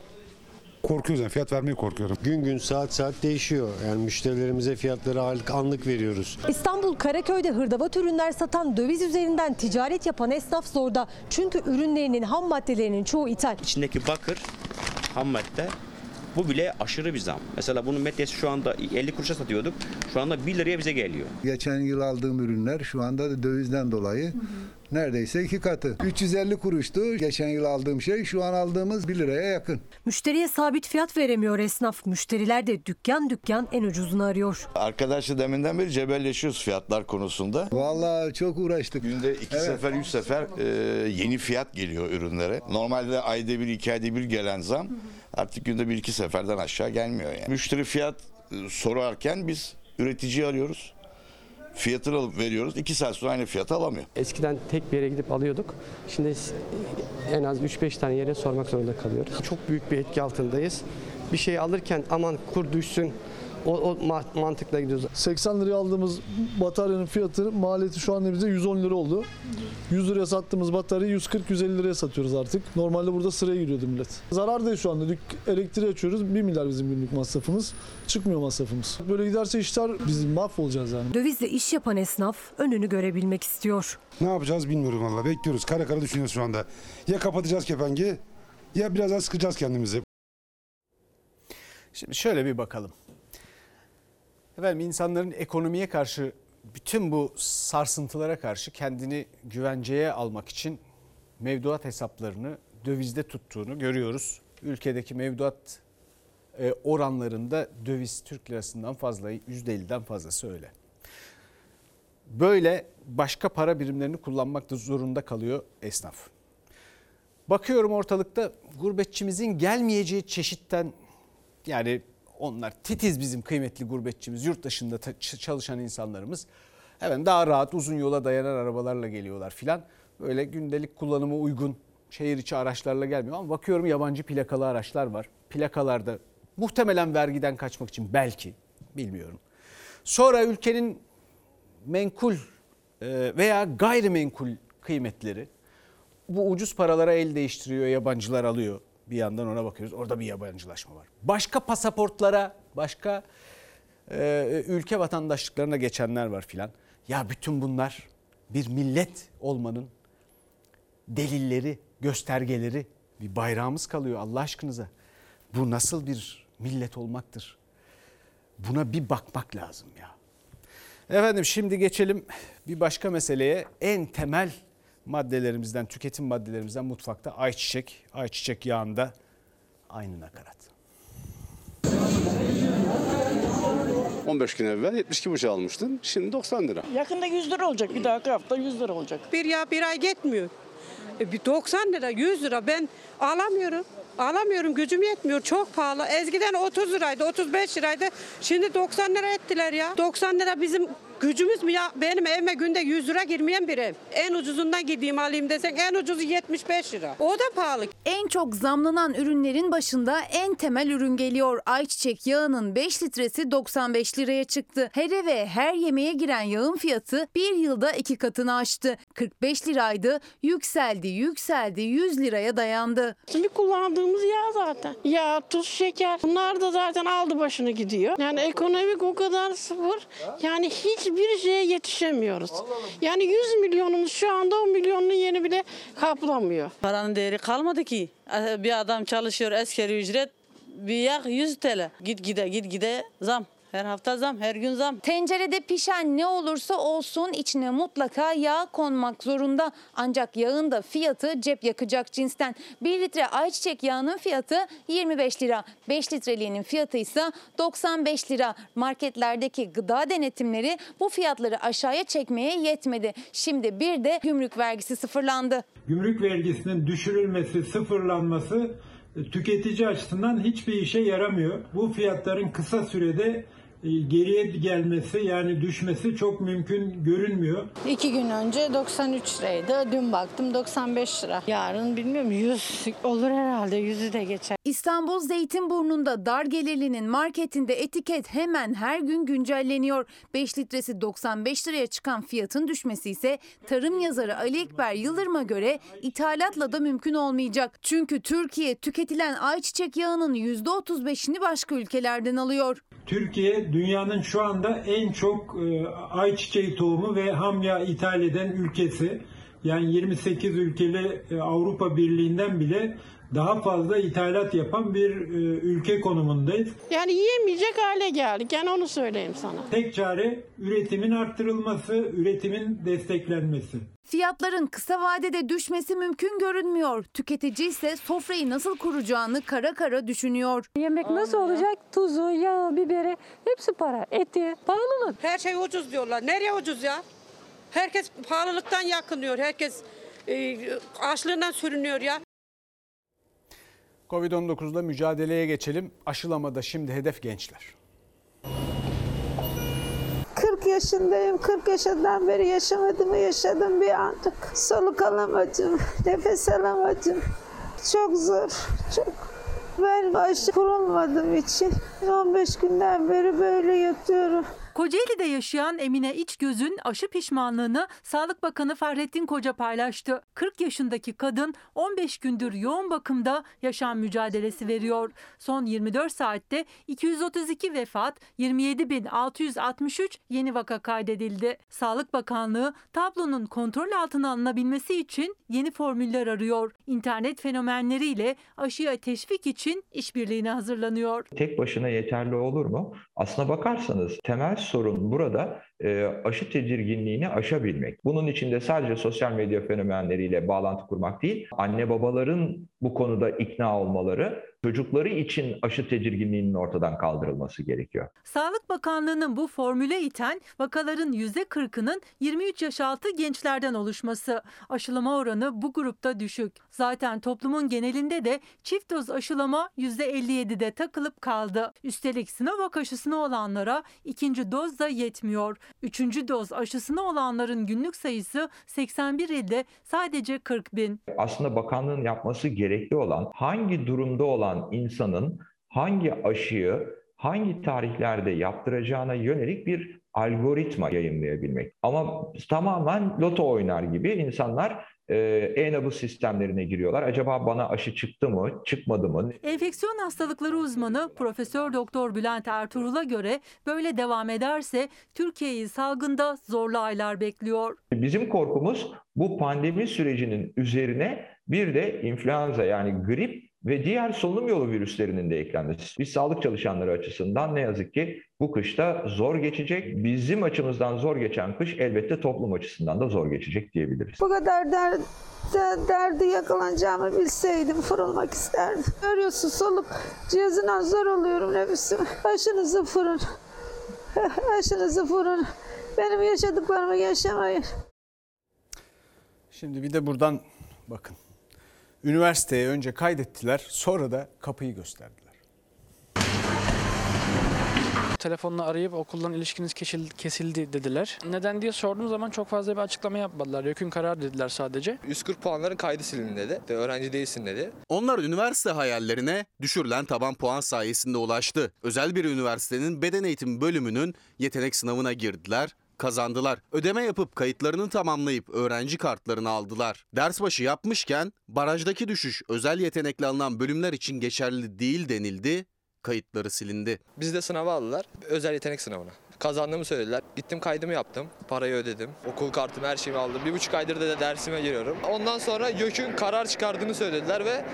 Korkuyoruz yani fiyat vermeye korkuyorum. Gün gün saat saat değişiyor. Yani müşterilerimize fiyatları anlık, anlık veriyoruz. İstanbul Karaköy'de hırdavat ürünler satan döviz üzerinden ticaret yapan esnaf zorda. Çünkü ürünlerinin ham maddelerinin çoğu ithal. İçindeki bakır ham madde bu bile aşırı bir zam. Mesela bunun metresi şu anda 50 kuruşa satıyorduk. Şu anda 1 liraya bize geliyor. Geçen yıl aldığım ürünler şu anda da dövizden dolayı neredeyse iki katı. 350 kuruştu geçen yıl aldığım şey şu an aldığımız 1 liraya yakın. Müşteriye sabit fiyat veremiyor esnaf. Müşteriler de dükkan dükkan en ucuzunu arıyor. Arkadaşla deminden beri cebelleşiyoruz fiyatlar konusunda. Vallahi çok uğraştık. Günde iki Evet. sefer, üç sefer e, yeni fiyat geliyor ürünlere. Normalde ayda bir, iki ayda bir gelen zam artık günde bir iki seferden aşağı gelmiyor yani. Müşteri fiyat e, sorarken biz üreticiyi arıyoruz. Fiyatını alıp veriyoruz. İki saat sonra aynı fiyatı alamıyor. Eskiden tek bir yere gidip alıyorduk. Şimdi en az 3-5 tane yere sormak zorunda kalıyoruz. Çok büyük bir etki altındayız. Bir şey alırken aman kur düşsün o, o ma- mantıkla gidiyoruz. 80 liraya aldığımız bataryanın fiyatı maliyeti şu anda bize 110 lira oldu. 100 liraya sattığımız bataryayı 140-150 liraya satıyoruz artık. Normalde burada sıraya giriyordu millet. Zarardayız şu anda. Elektriği açıyoruz. 1 milyar bizim günlük masrafımız. Çıkmıyor masrafımız. Böyle giderse işler biz mahvolacağız yani. Dövizle iş yapan esnaf önünü görebilmek istiyor. Ne yapacağız bilmiyorum valla. Bekliyoruz. Kara kara düşünüyoruz şu anda. Ya kapatacağız kepengi ya biraz daha sıkacağız kendimizi. Şimdi şöyle bir bakalım. Efendim insanların ekonomiye karşı bütün bu sarsıntılara karşı kendini güvenceye almak için mevduat hesaplarını dövizde tuttuğunu görüyoruz. Ülkedeki mevduat e, oranlarında döviz Türk lirasından fazla %50'den fazlası öyle. böyle başka para birimlerini kullanmakta zorunda kalıyor esnaf. Bakıyorum ortalıkta gurbetçimizin gelmeyeceği çeşitten yani onlar titiz bizim kıymetli gurbetçimiz yurt dışında çalışan insanlarımız. Hemen daha rahat uzun yola dayanan arabalarla geliyorlar filan. Böyle gündelik kullanıma uygun şehir içi araçlarla gelmiyor ama bakıyorum yabancı plakalı araçlar var. Plakalarda muhtemelen vergiden kaçmak için belki bilmiyorum. Sonra ülkenin menkul veya gayrimenkul kıymetleri bu ucuz paralara el değiştiriyor, yabancılar alıyor. Bir yandan ona bakıyoruz. Orada bir yabancılaşma var. Başka pasaportlara, başka e, ülke vatandaşlıklarına geçenler var filan. Ya bütün bunlar bir millet olmanın delilleri, göstergeleri. Bir bayrağımız kalıyor Allah aşkınıza. Bu nasıl bir millet olmaktır? Buna bir bakmak lazım ya. Efendim şimdi geçelim bir başka meseleye. En temel maddelerimizden, tüketim maddelerimizden mutfakta ayçiçek, ayçiçek yağında aynı nakarat. 15 gün evvel 72,5 almıştın. Şimdi 90 lira. Yakında 100 lira olacak. Bir dahaki hafta 100 lira olacak. Bir ya bir ay gitmiyor. E, bir 90 lira 100 lira ben alamıyorum. Alamıyorum gücüm yetmiyor çok pahalı. Ezgiden 30 liraydı 35 liraydı. Şimdi 90 lira ettiler ya. 90 lira bizim gücümüz mü ya? Benim evime günde 100 lira girmeyen bir ev. En ucuzundan gideyim alayım desen en ucuzu 75 lira. O da pahalı. En çok zamlanan ürünlerin başında en temel ürün geliyor. Ayçiçek yağının 5 litresi 95 liraya çıktı. Her eve her yemeğe giren yağın fiyatı bir yılda iki katını aştı. 45 liraydı yükseldi yükseldi 100 liraya dayandı. Bir kullandığımız yağ zaten. Yağ, tuz, şeker bunlar da zaten aldı başını gidiyor. Yani ekonomik o kadar sıfır. Yani hiç hiçbir şeye yetişemiyoruz. Yani 100 milyonumuz şu anda 10 milyonun yeni bile kaplamıyor. Paranın değeri kalmadı ki. Bir adam çalışıyor askeri ücret bir yak 100 TL. Git gide git gide zam. Her hafta zam, her gün zam. Tencerede pişen ne olursa olsun içine mutlaka yağ konmak zorunda. Ancak yağın da fiyatı cep yakacak cinsten. 1 litre ayçiçek yağının fiyatı 25 lira. 5 litreliğinin fiyatı ise 95 lira. Marketlerdeki gıda denetimleri bu fiyatları aşağıya çekmeye yetmedi. Şimdi bir de gümrük vergisi sıfırlandı. Gümrük vergisinin düşürülmesi, sıfırlanması tüketici açısından hiçbir işe yaramıyor. Bu fiyatların kısa sürede geriye gelmesi yani düşmesi çok mümkün görünmüyor. İki gün önce 93 liraydı. Dün baktım 95 lira. Yarın bilmiyorum 100 olur herhalde. Yüzü de geçer. İstanbul Zeytinburnu'nda dar gelirlinin marketinde etiket hemen her gün güncelleniyor. 5 litresi 95 liraya çıkan fiyatın düşmesi ise tarım yazarı Ali Ekber Yıldırım'a göre ithalatla da mümkün olmayacak. Çünkü Türkiye tüketilen ayçiçek yağının %35'ini başka ülkelerden alıyor. Türkiye dünyanın şu anda en çok e, ayçiçeği tohumu ve ham yağ ithal eden ülkesi. Yani 28 ülkeli e, Avrupa Birliği'nden bile daha fazla ithalat yapan bir e, ülke konumundayız. Yani yiyemeyecek hale geldik. Yani onu söyleyeyim sana. Tek çare üretimin arttırılması, üretimin desteklenmesi. Fiyatların kısa vadede düşmesi mümkün görünmüyor. Tüketici ise sofrayı nasıl kuracağını kara kara düşünüyor. Yemek nasıl olacak? Tuzu, yağı, biberi hepsi para. Eti, pahalılık. Her şey ucuz diyorlar. Nereye ucuz ya? Herkes pahalılıktan yakınıyor. Herkes e, açlığından sürünüyor ya. Covid-19'la mücadeleye geçelim. Aşılamada şimdi hedef gençler. 40 yaşındayım. 40 yaşından beri yaşamadığımı yaşadım bir anda. Soluk alamadım. Nefes alamadım. Çok zor. Çok. Ben aşı kurulmadığım için 15 günden beri böyle yatıyorum. Kocaeli'de yaşayan Emine İçgöz'ün aşı pişmanlığını Sağlık Bakanı Fahrettin Koca paylaştı. 40 yaşındaki kadın 15 gündür yoğun bakımda yaşam mücadelesi veriyor. Son 24 saatte 232 vefat, 27.663 yeni vaka kaydedildi. Sağlık Bakanlığı tablonun kontrol altına alınabilmesi için yeni formüller arıyor. İnternet fenomenleriyle aşıya teşvik için işbirliğine hazırlanıyor. Tek başına yeterli olur mu? Aslına bakarsanız temel sorun burada e, aşı tedirginliğini aşabilmek. Bunun içinde sadece sosyal medya fenomenleriyle bağlantı kurmak değil, anne babaların bu konuda ikna olmaları, çocukları için aşı tedirginliğinin ortadan kaldırılması gerekiyor. Sağlık Bakanlığı'nın bu formüle iten vakaların %40'ının 23 yaş altı gençlerden oluşması. Aşılama oranı bu grupta düşük. Zaten toplumun genelinde de çift doz aşılama %57'de takılıp kaldı. Üstelik Sinovac aşısına olanlara ikinci doz da yetmiyor. Üçüncü doz aşısına olanların günlük sayısı 81 ilde sadece 40 bin. Aslında bakanlığın yapması gerekli olan hangi durumda olan insanın hangi aşıyı hangi tarihlerde yaptıracağına yönelik bir algoritma yayınlayabilmek. Ama tamamen loto oynar gibi insanlar e-nabız sistemlerine giriyorlar. Acaba bana aşı çıktı mı, çıkmadı mı? Enfeksiyon hastalıkları uzmanı Profesör Doktor Bülent Ertuğrul'a göre böyle devam ederse Türkiye'yi salgında zorlu aylar bekliyor. Bizim korkumuz bu pandemi sürecinin üzerine bir de influenza yani grip ve diğer solunum yolu virüslerinin de eklenmesi. Biz sağlık çalışanları açısından ne yazık ki bu kışta zor geçecek. Bizim açımızdan zor geçen kış elbette toplum açısından da zor geçecek diyebiliriz. Bu kadar der, der, derdi yakalanacağımı bilseydim fırılmak isterdim. Görüyorsun soluk cihazına zor oluyorum nefesim. Aşınızı fırın. Aşınızı fırın. Benim yaşadıklarımı yaşamayın. Şimdi bir de buradan bakın. Üniversiteye önce kaydettiler sonra da kapıyı gösterdiler. Telefonla arayıp okuldan ilişkiniz kesil- kesildi dediler. Neden diye sorduğum zaman çok fazla bir açıklama yapmadılar. Yökün karar dediler sadece. 140 puanların kaydı silindi dedi. De, öğrenci değilsin dedi. Onlar üniversite hayallerine düşürülen taban puan sayesinde ulaştı. Özel bir üniversitenin beden eğitimi bölümünün yetenek sınavına girdiler, kazandılar. Ödeme yapıp kayıtlarını tamamlayıp öğrenci kartlarını aldılar. Ders başı yapmışken barajdaki düşüş özel yetenekle alınan bölümler için geçerli değil denildi, kayıtları silindi. Bizi de sınava aldılar. Özel yetenek sınavına. Kazandığımı söylediler. Gittim kaydımı yaptım. Parayı ödedim. Okul kartımı her şeyimi aldım. Bir buçuk aydır da dersime giriyorum. Ondan sonra YÖK'ün karar çıkardığını söylediler ve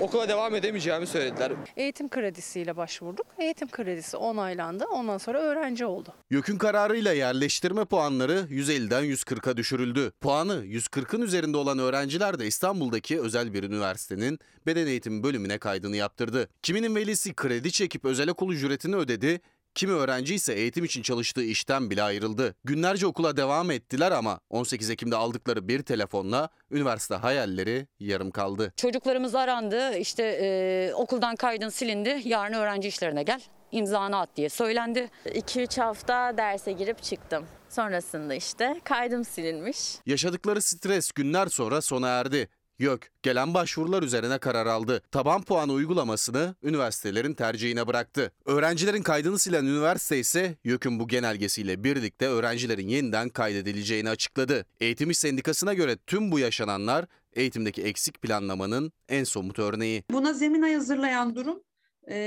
okula devam edemeyeceğimi söylediler. Eğitim kredisiyle başvurduk. Eğitim kredisi onaylandı. Ondan sonra öğrenci oldu. YÖK'ün kararıyla yerleştirme puanları 150'den 140'a düşürüldü. Puanı 140'ın üzerinde olan öğrenciler de İstanbul'daki özel bir üniversitenin beden eğitimi bölümüne kaydını yaptırdı. Kiminin velisi kredi çekip özel okul ücretini ödedi, Kimi öğrenci ise eğitim için çalıştığı işten bile ayrıldı. Günlerce okula devam ettiler ama 18 Ekim'de aldıkları bir telefonla üniversite hayalleri yarım kaldı. Çocuklarımız arandı. İşte e, okuldan kaydın silindi. Yarın öğrenci işlerine gel. imzanı at diye söylendi. 2-3 hafta derse girip çıktım. Sonrasında işte kaydım silinmiş. Yaşadıkları stres günler sonra sona erdi. YÖK gelen başvurular üzerine karar aldı. Taban puanı uygulamasını üniversitelerin tercihine bıraktı. Öğrencilerin kaydını silen üniversite ise YÖK'ün bu genelgesiyle birlikte öğrencilerin yeniden kaydedileceğini açıkladı. Eğitim İş Sendikası'na göre tüm bu yaşananlar eğitimdeki eksik planlamanın en somut örneği. Buna zemin hazırlayan durum e,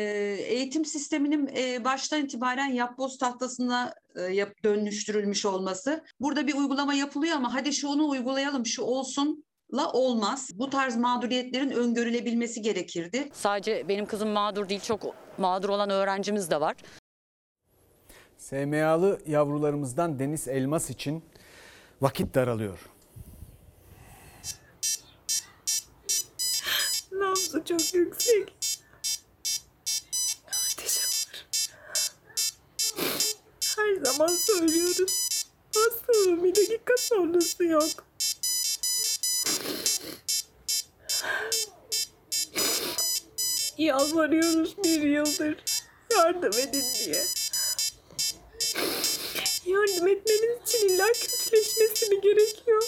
eğitim sisteminin e, baştan itibaren yapboz tahtasına e, dönüştürülmüş olması. Burada bir uygulama yapılıyor ama hadi şunu uygulayalım şu olsun la olmaz. Bu tarz mağduriyetlerin öngörülebilmesi gerekirdi. Sadece benim kızım mağdur değil çok mağdur olan öğrencimiz de var. SMA'lı yavrularımızdan Deniz Elmas için vakit daralıyor. Nabzı çok yüksek. Ateşi var. Her zaman söylüyoruz. Hastalığın bir dakika sonrası yok. Yalvarıyoruz bir yıldır. Yardım edin diye. Yardım etmeniz için illa kötüleşmesi mi gerekiyor?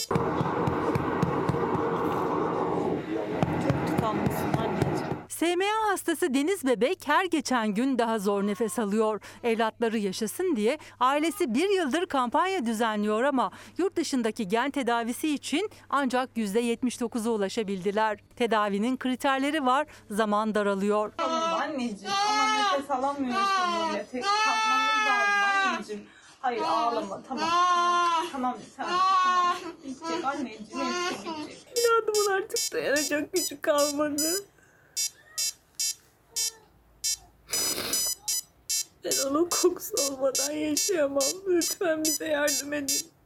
SMA hastası Deniz Bebek her geçen gün daha zor nefes alıyor. Evlatları yaşasın diye ailesi bir yıldır kampanya düzenliyor ama yurt dışındaki gen tedavisi için ancak %79'a ulaşabildiler. Tedavinin kriterleri var, zaman daralıyor. Anneciğim ama nefes alamıyorsun böyle. Tek kalkmamız lazım anneciğim. Hayır ağlama tamam. Tamam bir tane. Tamam. Bitecek anneciğim. Hepsi bitecek. Evladımın artık dayanacak gücü kalmadı. Ben onun kokusu olmadan yaşayamam. Lütfen bize yardım edin.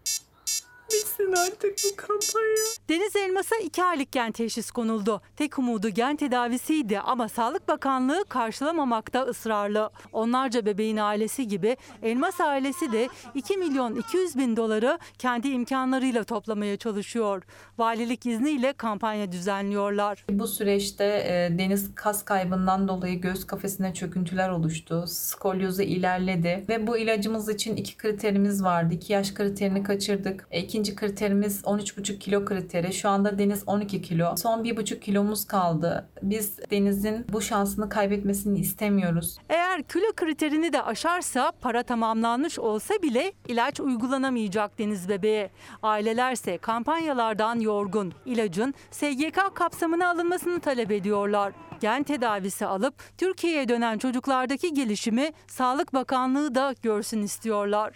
Bitsin artık bu kampanya. Deniz Elmas'a 2 aylık gen teşhis konuldu. Tek umudu gen tedavisiydi ama Sağlık Bakanlığı karşılamamakta ısrarlı. Onlarca bebeğin ailesi gibi Elmas ailesi de 2 milyon 200 bin doları kendi imkanlarıyla toplamaya çalışıyor. Valilik izniyle kampanya düzenliyorlar. Bu süreçte e, deniz kas kaybından dolayı göğüs kafesine çöküntüler oluştu. Skolyozu ilerledi ve bu ilacımız için iki kriterimiz vardı. 2 yaş kriterini kaçırdık. E, İkinci kriterimiz 13,5 kilo kriteri. Şu anda Deniz 12 kilo. Son 1,5 kilomuz kaldı. Biz Deniz'in bu şansını kaybetmesini istemiyoruz. Eğer kilo kriterini de aşarsa para tamamlanmış olsa bile ilaç uygulanamayacak Deniz bebeğe. Ailelerse kampanyalardan yorgun. İlacın SGK kapsamına alınmasını talep ediyorlar. Gen tedavisi alıp Türkiye'ye dönen çocuklardaki gelişimi Sağlık Bakanlığı da görsün istiyorlar.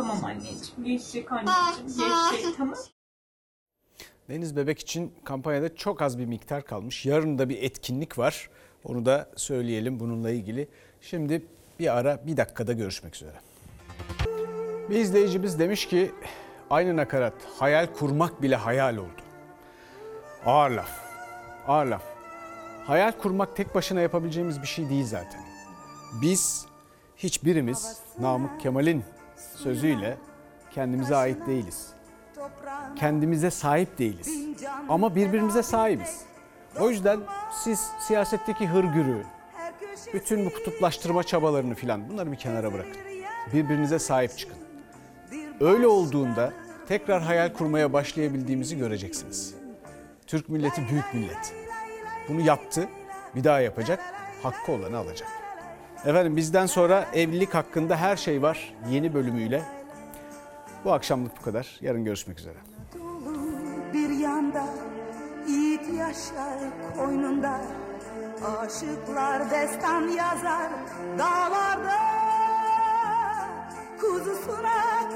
Tamam anneciğim. Geçecek anneciğim. Geçecek tamam. Deniz Bebek için kampanyada çok az bir miktar kalmış. Yarın da bir etkinlik var. Onu da söyleyelim bununla ilgili. Şimdi bir ara bir dakikada görüşmek üzere. Bir izleyicimiz demiş ki aynı nakarat hayal kurmak bile hayal oldu. Ağır laf. Ağır laf. Hayal kurmak tek başına yapabileceğimiz bir şey değil zaten. Biz hiçbirimiz Namık Kemal'in sözüyle kendimize ait değiliz. Kendimize sahip değiliz. Ama birbirimize sahibiz. O yüzden siz siyasetteki hırgürü, bütün bu kutuplaştırma çabalarını filan bunları bir kenara bırakın. Birbirinize sahip çıkın. Öyle olduğunda tekrar hayal kurmaya başlayabildiğimizi göreceksiniz. Türk milleti büyük millet. Bunu yaptı, bir daha yapacak, hakkı olanı alacak. Efendim bizden sonra evlilik hakkında her şey var yeni bölümüyle. Bu akşamlık bu kadar. Yarın görüşmek üzere. bir yanda Yiğit yaşar koynunda Aşıklar destan yazar dağlarda Kuzusuna